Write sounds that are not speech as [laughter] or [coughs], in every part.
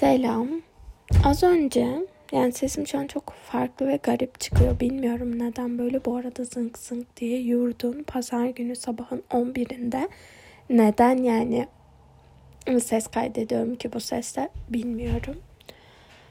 Selam. Az önce yani sesim şu an çok farklı ve garip çıkıyor. Bilmiyorum neden böyle bu arada zınk zınk diye yurdum. Pazar günü sabahın 11'inde neden yani ses kaydediyorum ki bu sesle bilmiyorum.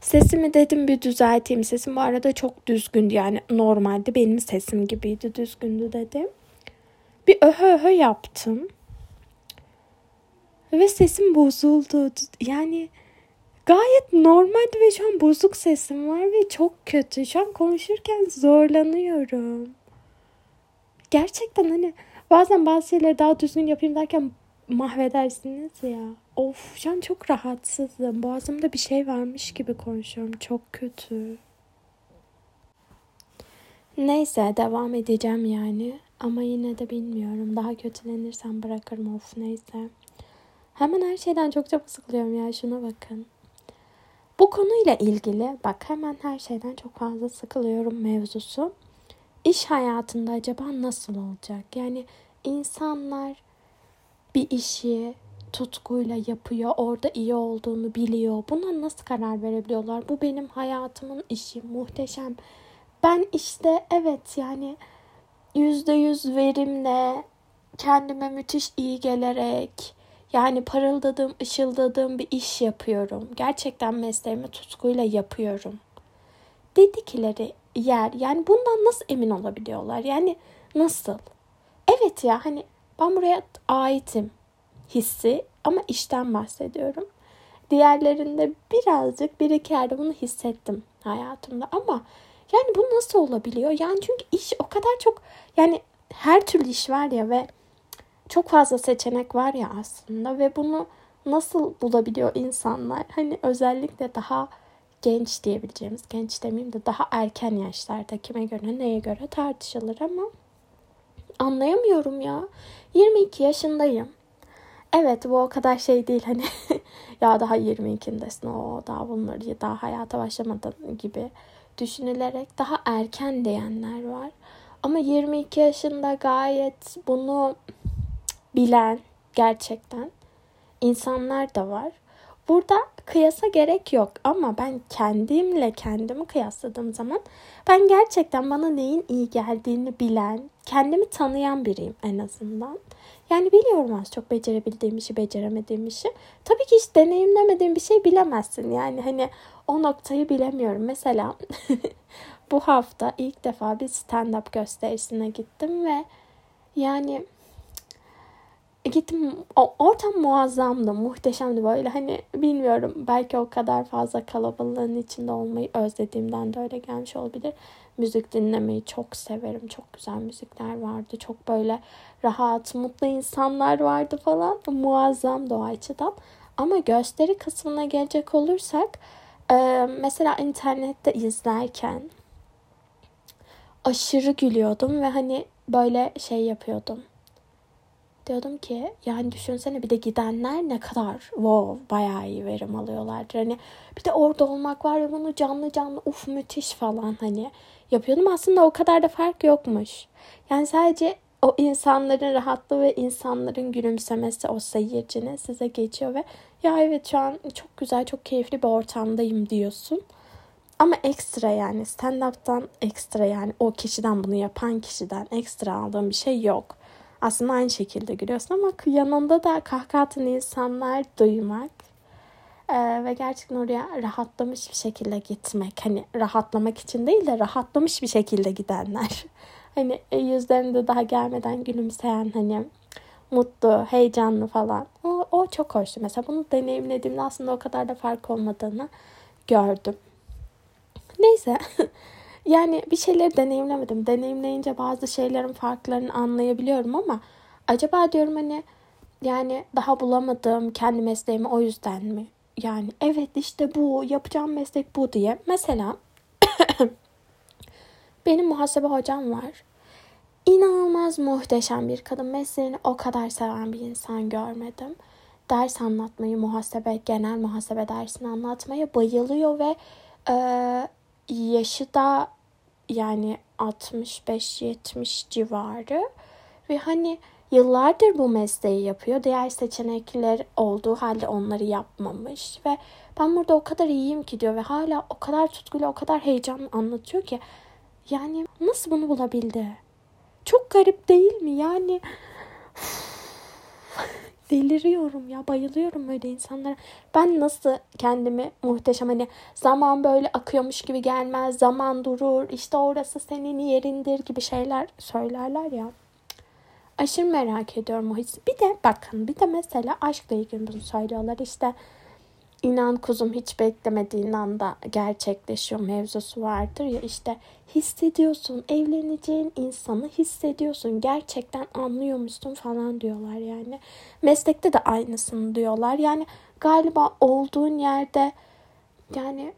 Sesimi dedim bir düzelteyim. Sesim bu arada çok düzgündü yani normalde benim sesim gibiydi düzgündü dedim. Bir öhö öhö yaptım. Ve sesim bozuldu. Yani gayet normaldi ve şu an bozuk sesim var ve çok kötü. Şu an konuşurken zorlanıyorum. Gerçekten hani bazen bazı şeyleri daha düzgün yapayım derken mahvedersiniz ya. Of şu an çok rahatsızım. Boğazımda bir şey varmış gibi konuşuyorum. Çok kötü. Neyse devam edeceğim yani. Ama yine de bilmiyorum. Daha kötülenirsem bırakırım of neyse. Hemen her şeyden çok çabuk sıkılıyorum ya şuna bakın. Bu konuyla ilgili bak hemen her şeyden çok fazla sıkılıyorum mevzusu. İş hayatında acaba nasıl olacak? Yani insanlar bir işi tutkuyla yapıyor, orada iyi olduğunu biliyor. Buna nasıl karar verebiliyorlar? Bu benim hayatımın işi, muhteşem. Ben işte evet yani yüzde yüz verimle kendime müthiş iyi gelerek yani parıldadığım, ışıldadığım bir iş yapıyorum. Gerçekten mesleğimi tutkuyla yapıyorum. Dedikleri yer yani bundan nasıl emin olabiliyorlar? Yani nasıl? Evet ya hani ben buraya aitim hissi ama işten bahsediyorum. Diğerlerinde birazcık bir iki yerde bunu hissettim hayatımda ama yani bu nasıl olabiliyor? Yani çünkü iş o kadar çok yani her türlü iş var ya ve çok fazla seçenek var ya aslında ve bunu nasıl bulabiliyor insanlar? Hani özellikle daha genç diyebileceğimiz, genç demeyeyim de daha erken yaşlarda kime göre neye göre tartışılır ama anlayamıyorum ya. 22 yaşındayım. Evet bu o kadar şey değil hani [laughs] ya daha 22'ndesin o daha bunları daha hayata başlamadın gibi düşünülerek daha erken diyenler var. Ama 22 yaşında gayet bunu bilen gerçekten insanlar da var. Burada kıyasa gerek yok ama ben kendimle kendimi kıyasladığım zaman ben gerçekten bana neyin iyi geldiğini bilen, kendimi tanıyan biriyim en azından. Yani biliyorum az çok becerebildiğim işi, beceremediğim işi. Tabii ki hiç deneyimlemediğim bir şey bilemezsin. Yani hani o noktayı bilemiyorum. Mesela [laughs] bu hafta ilk defa bir stand-up gösterisine gittim ve yani gittim o ortam muazzamdı muhteşemdi böyle. Hani bilmiyorum belki o kadar fazla kalabalığın içinde olmayı özlediğimden de öyle gelmiş olabilir. Müzik dinlemeyi çok severim. Çok güzel müzikler vardı. Çok böyle rahat mutlu insanlar vardı falan. Muazzam o açıdan. Ama gösteri kısmına gelecek olursak e, mesela internette izlerken aşırı gülüyordum ve hani böyle şey yapıyordum diyordum ki yani düşünsene bir de gidenler ne kadar wow bayağı iyi verim alıyorlardır. Hani bir de orada olmak var ve bunu canlı canlı uf müthiş falan hani yapıyordum. Aslında o kadar da fark yokmuş. Yani sadece o insanların rahatlığı ve insanların gülümsemesi o seyircinin size geçiyor ve ya evet şu an çok güzel çok keyifli bir ortamdayım diyorsun. Ama ekstra yani stand-up'tan ekstra yani o kişiden bunu yapan kişiden ekstra aldığım bir şey yok aslında aynı şekilde gülüyorsun ama yanında da kahkaha insanlar duymak ee, ve gerçekten oraya rahatlamış bir şekilde gitmek. Hani rahatlamak için değil de rahatlamış bir şekilde gidenler. [laughs] hani e, yüzlerinde daha gelmeden gülümseyen hani mutlu, heyecanlı falan. O, o çok hoştu. Mesela bunu deneyimlediğimde aslında o kadar da fark olmadığını gördüm. Neyse. [laughs] Yani bir şeyleri deneyimlemedim. Deneyimleyince bazı şeylerin farklarını anlayabiliyorum ama acaba diyorum hani yani daha bulamadığım kendi mesleğimi o yüzden mi? Yani evet işte bu yapacağım meslek bu diye. Mesela [coughs] benim muhasebe hocam var. İnanılmaz muhteşem bir kadın. Mesleğini o kadar seven bir insan görmedim. Ders anlatmayı, muhasebe, genel muhasebe dersini anlatmaya bayılıyor ve e, yaşı da yani 65-70 civarı ve hani yıllardır bu mesleği yapıyor. Diğer seçenekler olduğu halde onları yapmamış ve ben burada o kadar iyiyim ki diyor ve hala o kadar tutkuyla o kadar heyecanlı anlatıyor ki yani nasıl bunu bulabildi? Çok garip değil mi? Yani deliriyorum ya bayılıyorum öyle insanlara. Ben nasıl kendimi muhteşem hani zaman böyle akıyormuş gibi gelmez zaman durur işte orası senin yerindir gibi şeyler söylerler ya. Aşırı merak ediyorum o hissi. Bir de bakın bir de mesela aşkla ilgili bunu söylüyorlar işte inan kuzum hiç beklemediğin anda gerçekleşiyor mevzusu vardır ya işte hissediyorsun evleneceğin insanı hissediyorsun gerçekten anlıyormuşsun falan diyorlar yani. Meslekte de aynısını diyorlar. Yani galiba olduğun yerde yani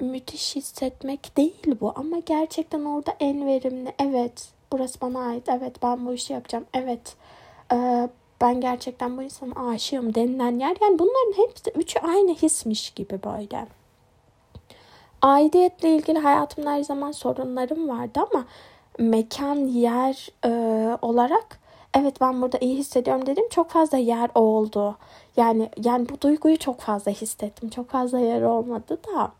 müthiş hissetmek değil bu ama gerçekten orada en verimli evet burası bana ait evet ben bu işi yapacağım evet ben gerçekten bu insana aşığım denilen yer. Yani bunların hepsi üçü aynı hismiş gibi böyle. Aidiyetle ilgili hayatımda her zaman sorunlarım vardı ama mekan, yer e, olarak evet ben burada iyi hissediyorum dedim. Çok fazla yer oldu. Yani yani bu duyguyu çok fazla hissettim. Çok fazla yer olmadı da.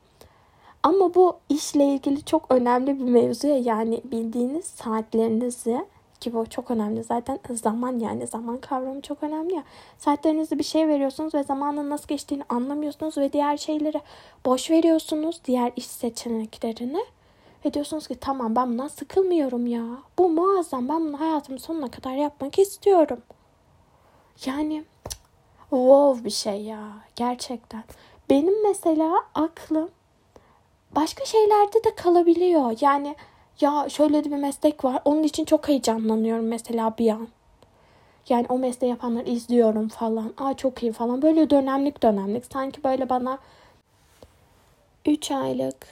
Ama bu işle ilgili çok önemli bir mevzu yani bildiğiniz saatlerinizi ki bu çok önemli. Zaten zaman yani zaman kavramı çok önemli ya. Saatlerinizde bir şey veriyorsunuz ve zamanın nasıl geçtiğini anlamıyorsunuz ve diğer şeyleri boş veriyorsunuz. Diğer iş seçeneklerini. Ve diyorsunuz ki tamam ben bundan sıkılmıyorum ya. Bu muazzam ben bunu hayatımın sonuna kadar yapmak istiyorum. Yani wow bir şey ya gerçekten. Benim mesela aklım başka şeylerde de kalabiliyor. Yani ya şöyle de bir meslek var. Onun için çok heyecanlanıyorum mesela bir an. Yani o mesleği yapanları izliyorum falan. Aa çok iyi falan. Böyle dönemlik dönemlik. Sanki böyle bana 3 aylık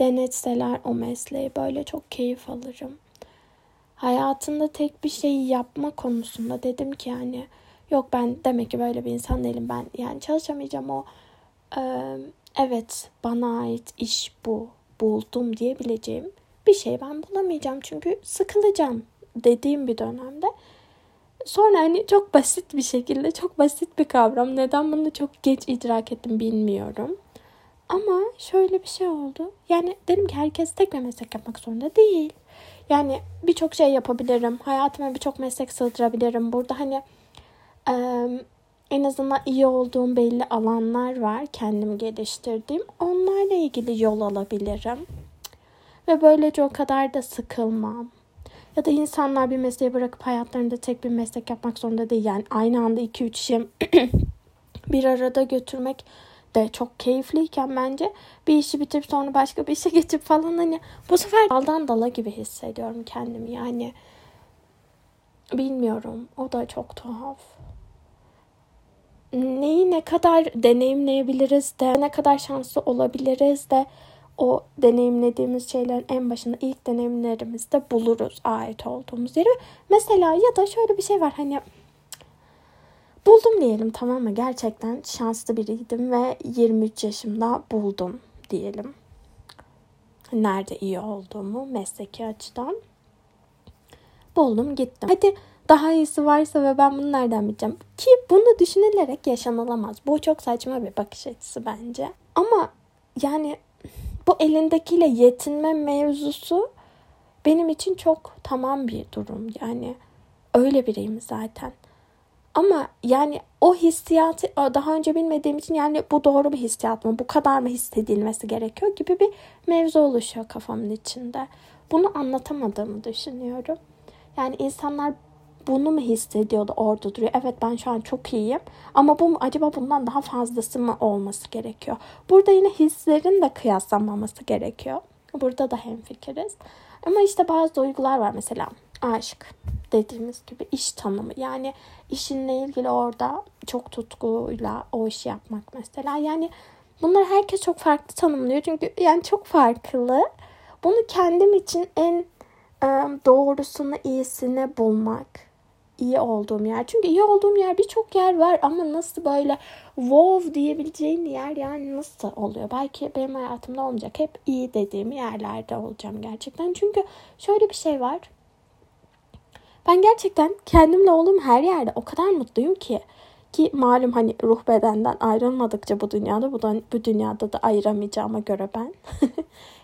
denetseler o mesleği böyle çok keyif alırım. Hayatında tek bir şeyi yapma konusunda dedim ki yani yok ben demek ki böyle bir insan değilim ben yani çalışamayacağım o e, evet bana ait iş bu buldum diyebileceğim bir şey ben bulamayacağım çünkü sıkılacağım dediğim bir dönemde. Sonra hani çok basit bir şekilde çok basit bir kavram. Neden bunu çok geç idrak ettim bilmiyorum. Ama şöyle bir şey oldu. Yani dedim ki herkes tek bir meslek yapmak zorunda değil. Yani birçok şey yapabilirim. Hayatıma birçok meslek sığdırabilirim. Burada hani e, en azından iyi olduğum belli alanlar var. Kendim geliştirdiğim. Onlarla ilgili yol alabilirim. Ve böylece o kadar da sıkılmam. Ya da insanlar bir mesleği bırakıp hayatlarında tek bir meslek yapmak zorunda değil. Yani aynı anda 2-3 işi [clears throat] bir arada götürmek de çok keyifliyken bence bir işi bitirip sonra başka bir işe [laughs] geçip falan hani bu sefer daldan dala gibi hissediyorum kendimi yani bilmiyorum o da çok tuhaf neyi ne kadar deneyimleyebiliriz de ne kadar şanslı olabiliriz de o deneyimlediğimiz şeylerin en başında ilk deneyimlerimizde buluruz ait olduğumuz yeri. Mesela ya da şöyle bir şey var hani buldum diyelim tamam mı? Gerçekten şanslı biriydim ve 23 yaşımda buldum diyelim. Nerede iyi olduğumu mesleki açıdan. Buldum gittim. Hadi daha iyisi varsa ve ben bunu nereden bileceğim? Ki bunu düşünülerek yaşanılamaz. Bu çok saçma bir bakış açısı bence. Ama yani bu elindekiyle yetinme mevzusu benim için çok tamam bir durum. Yani öyle biriyim zaten. Ama yani o hissiyatı daha önce bilmediğim için yani bu doğru bir hissiyat mı? Bu kadar mı hissedilmesi gerekiyor gibi bir mevzu oluşuyor kafamın içinde. Bunu anlatamadığımı düşünüyorum. Yani insanlar bunu mu hissediyordu orada duruyor. Evet ben şu an çok iyiyim ama bu acaba bundan daha fazlası mı olması gerekiyor? Burada yine hislerin de kıyaslanmaması gerekiyor. Burada da hemfikiriz. Ama işte bazı duygular var mesela aşk dediğimiz gibi iş tanımı. Yani işinle ilgili orada çok tutkuyla o işi yapmak mesela. Yani bunları herkes çok farklı tanımlıyor. Çünkü yani çok farklı. Bunu kendim için en doğrusunu, iyisini bulmak iyi olduğum yer. Çünkü iyi olduğum yer birçok yer var ama nasıl böyle wow diyebileceğin yer yani nasıl oluyor? Belki benim hayatımda olmayacak. Hep iyi dediğim yerlerde olacağım gerçekten. Çünkü şöyle bir şey var. Ben gerçekten kendimle olduğum her yerde o kadar mutluyum ki. Ki malum hani ruh bedenden ayrılmadıkça bu dünyada bu, da, bu dünyada da ayıramayacağıma göre ben. [laughs]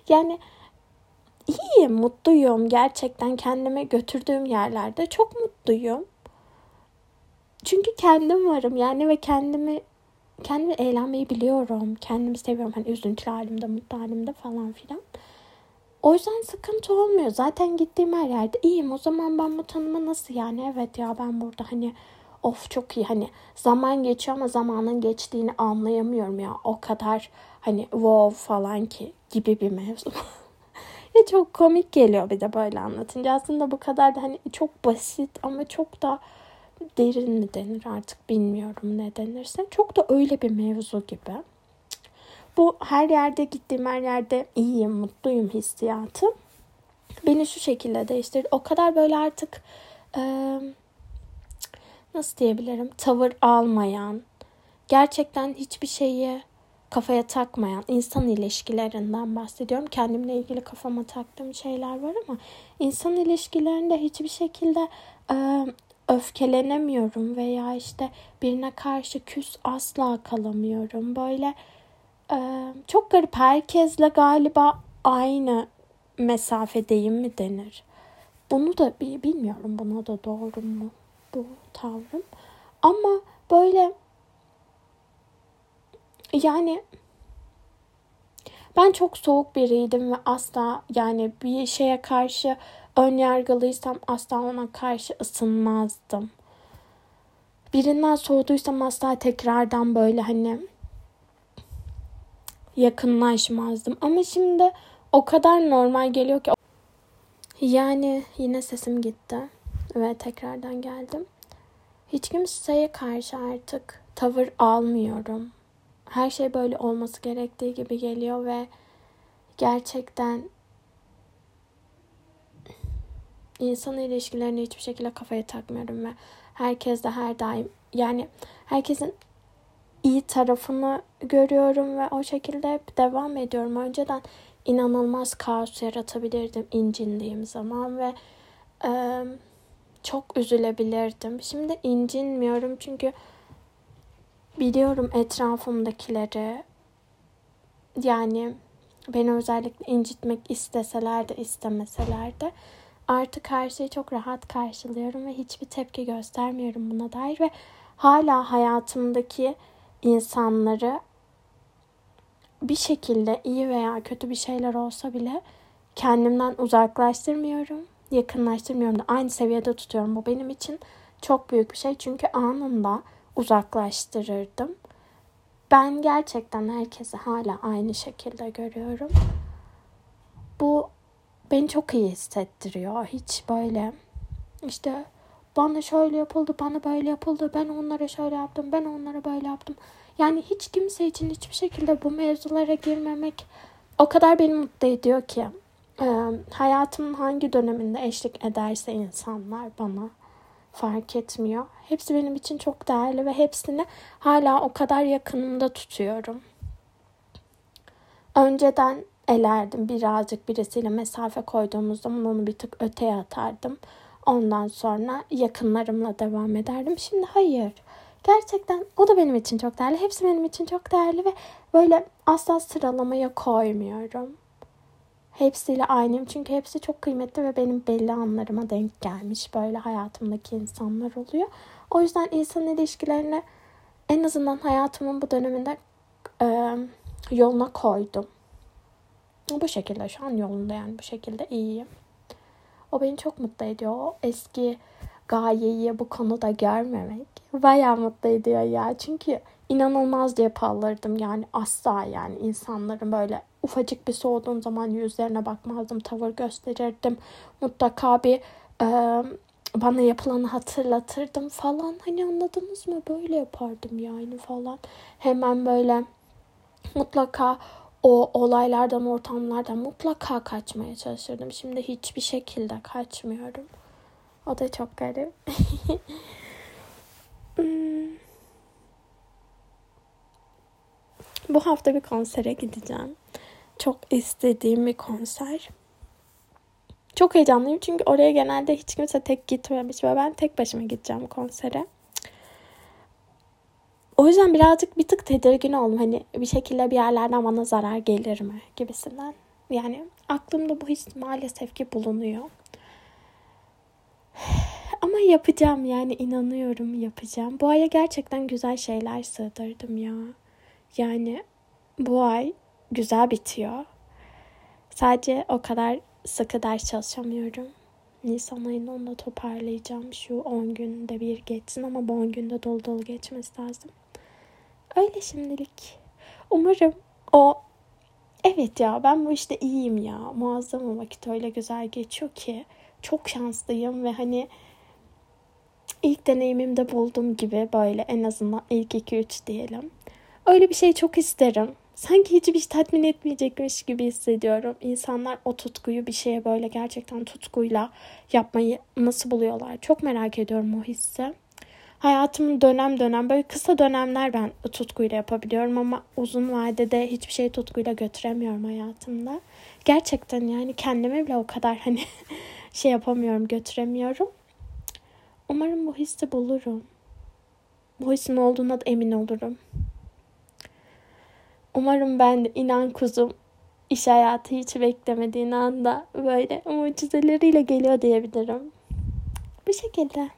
yani iyiyim, mutluyum. Gerçekten kendime götürdüğüm yerlerde çok mutluyum. Çünkü kendim varım yani ve kendimi kendimi eğlenmeyi biliyorum. Kendimi seviyorum. Hani üzüntülü halimde, mutlu halimde falan filan. O yüzden sıkıntı olmuyor. Zaten gittiğim her yerde iyiyim. O zaman ben bu tanıma nasıl yani? Evet ya ben burada hani of çok iyi hani zaman geçiyor ama zamanın geçtiğini anlayamıyorum ya. O kadar hani wow falan ki gibi bir mevzu. [laughs] ya çok komik geliyor bir de böyle anlatınca. Aslında bu kadar da hani çok basit ama çok da derin mi denir artık bilmiyorum ne denirse. Çok da öyle bir mevzu gibi. Bu her yerde gittiğim her yerde iyiyim, mutluyum hissiyatı. Beni şu şekilde değiştirdi. O kadar böyle artık e, nasıl diyebilirim tavır almayan, gerçekten hiçbir şeyi kafaya takmayan insan ilişkilerinden bahsediyorum. Kendimle ilgili kafama taktığım şeyler var ama insan ilişkilerinde hiçbir şekilde e, öfkelenemiyorum veya işte birine karşı küs asla kalamıyorum. Böyle e, çok garip herkesle galiba aynı mesafedeyim mi denir. Bunu da bilmiyorum buna da doğru mu bu tavrım. Ama böyle yani ben çok soğuk biriydim ve asla yani bir şeye karşı ön yargılıysam asla ona karşı ısınmazdım. Birinden soğuduysam asla tekrardan böyle hani yakınlaşmazdım. Ama şimdi o kadar normal geliyor ki. Yani yine sesim gitti ve tekrardan geldim. Hiç kimseye karşı artık tavır almıyorum. Her şey böyle olması gerektiği gibi geliyor ve gerçekten insan ilişkilerini hiçbir şekilde kafaya takmıyorum ve herkes de her daim yani herkesin iyi tarafını görüyorum ve o şekilde hep devam ediyorum. Önceden inanılmaz kaos yaratabilirdim incindiğim zaman ve e, çok üzülebilirdim. Şimdi incinmiyorum çünkü biliyorum etrafımdakileri yani beni özellikle incitmek isteseler de istemeseler de artık her şeyi çok rahat karşılıyorum ve hiçbir tepki göstermiyorum buna dair ve hala hayatımdaki insanları bir şekilde iyi veya kötü bir şeyler olsa bile kendimden uzaklaştırmıyorum, yakınlaştırmıyorum da aynı seviyede tutuyorum. Bu benim için çok büyük bir şey çünkü anında uzaklaştırırdım. Ben gerçekten herkesi hala aynı şekilde görüyorum. Bu beni çok iyi hissettiriyor. Hiç böyle işte bana şöyle yapıldı, bana böyle yapıldı, ben onlara şöyle yaptım, ben onlara böyle yaptım. Yani hiç kimse için hiçbir şekilde bu mevzulara girmemek o kadar beni mutlu ediyor ki. E, hayatımın hangi döneminde eşlik ederse insanlar bana fark etmiyor. Hepsi benim için çok değerli ve hepsini hala o kadar yakınımda tutuyorum. Önceden elerdim birazcık birisiyle mesafe koyduğumuz zaman onu bir tık öteye atardım. Ondan sonra yakınlarımla devam ederdim. Şimdi hayır. Gerçekten o da benim için çok değerli. Hepsi benim için çok değerli ve böyle asla sıralamaya koymuyorum. Hepsiyle aynıyım çünkü hepsi çok kıymetli ve benim belli anlarıma denk gelmiş böyle hayatımdaki insanlar oluyor. O yüzden insan ilişkilerini en azından hayatımın bu döneminde e, yoluna koydum. Bu şekilde şu an yolunda yani bu şekilde iyiyim. O beni çok mutlu ediyor. O eski gayeyi bu konuda görmemek bayağı mutlu ediyor ya. Çünkü inanılmaz cephe alırdım yani asla yani insanların böyle ufacık bir soğuduğum zaman yüzlerine bakmazdım, tavır gösterirdim. Mutlaka bir e, bana yapılanı hatırlatırdım falan. Hani anladınız mı? Böyle yapardım yani falan. Hemen böyle mutlaka o olaylardan, ortamlardan mutlaka kaçmaya çalışırdım. Şimdi hiçbir şekilde kaçmıyorum. O da çok garip. [laughs] Hmm. Bu hafta bir konsere gideceğim. Çok istediğim bir konser. Çok heyecanlıyım çünkü oraya genelde hiç kimse tek gitmemiş ve ben tek başıma gideceğim konsere. O yüzden birazcık bir tık tedirgin oldum. Hani bir şekilde bir yerlerden bana zarar gelir mi gibisinden. Yani aklımda bu his maalesef ki bulunuyor. Ama yapacağım yani inanıyorum yapacağım. Bu aya gerçekten güzel şeyler sığdırdım ya. Yani bu ay güzel bitiyor. Sadece o kadar sıkı ders çalışamıyorum. Nisan ayında onu da toparlayacağım. Şu 10 günde bir geçsin ama bu 10 günde dolu dolu geçmesi lazım. Öyle şimdilik. Umarım o evet ya ben bu işte iyiyim ya. Muazzam vakit öyle güzel geçiyor ki. Çok şanslıyım ve hani ilk deneyimimde buldum gibi böyle en azından ilk 2-3 diyelim. Öyle bir şey çok isterim. Sanki hiçbir şey tatmin etmeyecekmiş gibi hissediyorum. İnsanlar o tutkuyu bir şeye böyle gerçekten tutkuyla yapmayı nasıl buluyorlar? Çok merak ediyorum o hissi. Hayatımın dönem dönem böyle kısa dönemler ben tutkuyla yapabiliyorum ama uzun vadede hiçbir şey tutkuyla götüremiyorum hayatımda. Gerçekten yani kendime bile o kadar hani [laughs] şey yapamıyorum, götüremiyorum. Umarım bu hissi bulurum. Bu hissin olduğuna da emin olurum. Umarım ben de inan kuzum iş hayatı hiç beklemediğin anda böyle mucizeleriyle geliyor diyebilirim. Bu şekilde.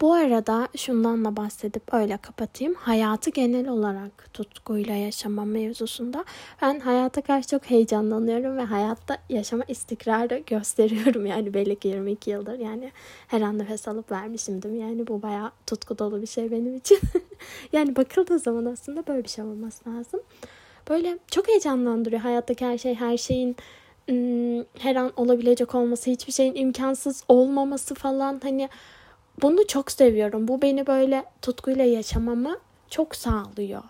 Bu arada şundan da bahsedip öyle kapatayım. Hayatı genel olarak tutkuyla yaşama mevzusunda ben hayata karşı çok heyecanlanıyorum ve hayatta yaşama istikrarı gösteriyorum. Yani belli ki 22 yıldır yani her an nefes alıp vermişimdim. Yani bu bayağı tutku dolu bir şey benim için. [laughs] yani bakıldığı zaman aslında böyle bir şey olması lazım. Böyle çok heyecanlandırıyor hayattaki her şey, her şeyin her an olabilecek olması, hiçbir şeyin imkansız olmaması falan hani bunu çok seviyorum. Bu beni böyle tutkuyla yaşamamı çok sağlıyor.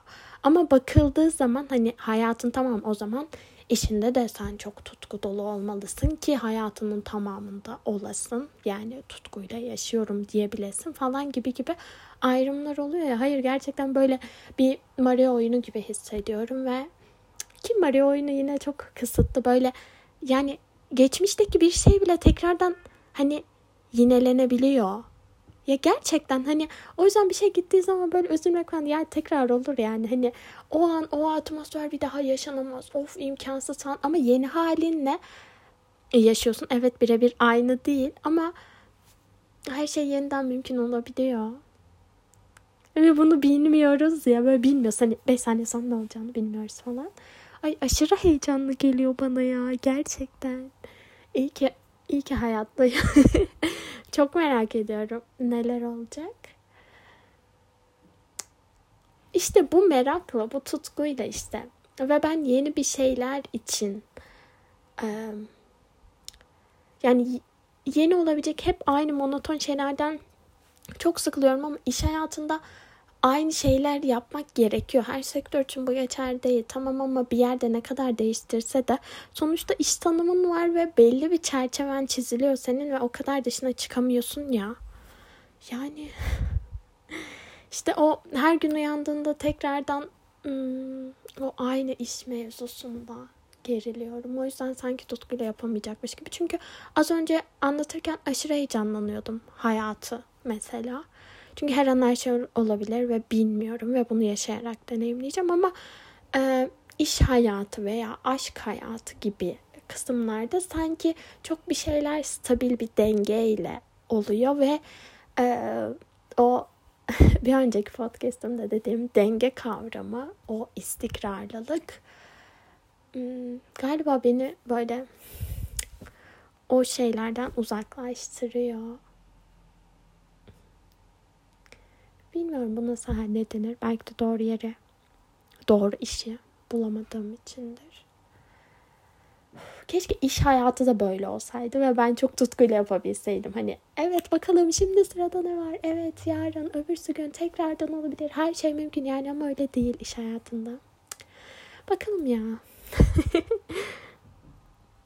Ama bakıldığı zaman hani hayatın tamam o zaman işinde de sen çok tutku dolu olmalısın ki hayatının tamamında olasın. Yani tutkuyla yaşıyorum diyebilesin falan gibi gibi ayrımlar oluyor ya. Hayır gerçekten böyle bir Mario oyunu gibi hissediyorum ve ki Mario oyunu yine çok kısıtlı böyle yani geçmişteki bir şey bile tekrardan hani yinelenebiliyor. Ya gerçekten hani o yüzden bir şey gittiği zaman böyle üzülmek falan ya tekrar olur yani. Hani o an o atmosfer bir daha yaşanamaz. Of imkansız falan ama yeni halinle yaşıyorsun. Evet birebir aynı değil ama her şey yeniden mümkün olabiliyor. Ve bunu bilmiyoruz ya böyle bilmiyoruz. Hani 5 saniye sonra ne olacağını bilmiyoruz falan. Ay aşırı heyecanlı geliyor bana ya gerçekten. İyi ki iyi ki hayattayım. [laughs] Çok merak ediyorum neler olacak. İşte bu merakla, bu tutkuyla işte ve ben yeni bir şeyler için yani yeni olabilecek hep aynı monoton şeylerden çok sıkılıyorum ama iş hayatında aynı şeyler yapmak gerekiyor. Her sektör için bu geçerli değil. Tamam ama bir yerde ne kadar değiştirse de sonuçta iş tanımın var ve belli bir çerçeven çiziliyor senin ve o kadar dışına çıkamıyorsun ya. Yani [laughs] işte o her gün uyandığında tekrardan hmm, o aynı iş mevzusunda geriliyorum. O yüzden sanki tutkuyla yapamayacakmış gibi. Çünkü az önce anlatırken aşırı heyecanlanıyordum hayatı mesela. Çünkü her an her şey olabilir ve bilmiyorum ve bunu yaşayarak deneyimleyeceğim ama e, iş hayatı veya aşk hayatı gibi kısımlarda sanki çok bir şeyler stabil bir dengeyle oluyor ve e, o [laughs] bir önceki podcastımda dediğim denge kavramı, o istikrarlılık hmm, galiba beni böyle o şeylerden uzaklaştırıyor. Bilmiyorum bu nasıl halledilir. Belki de doğru yere, doğru işi bulamadığım içindir. Keşke iş hayatı da böyle olsaydı ve ben çok tutkuyla yapabilseydim. Hani evet bakalım şimdi sırada ne var? Evet yarın öbürsü gün tekrardan olabilir. Her şey mümkün yani ama öyle değil iş hayatında. Bakalım ya. [laughs]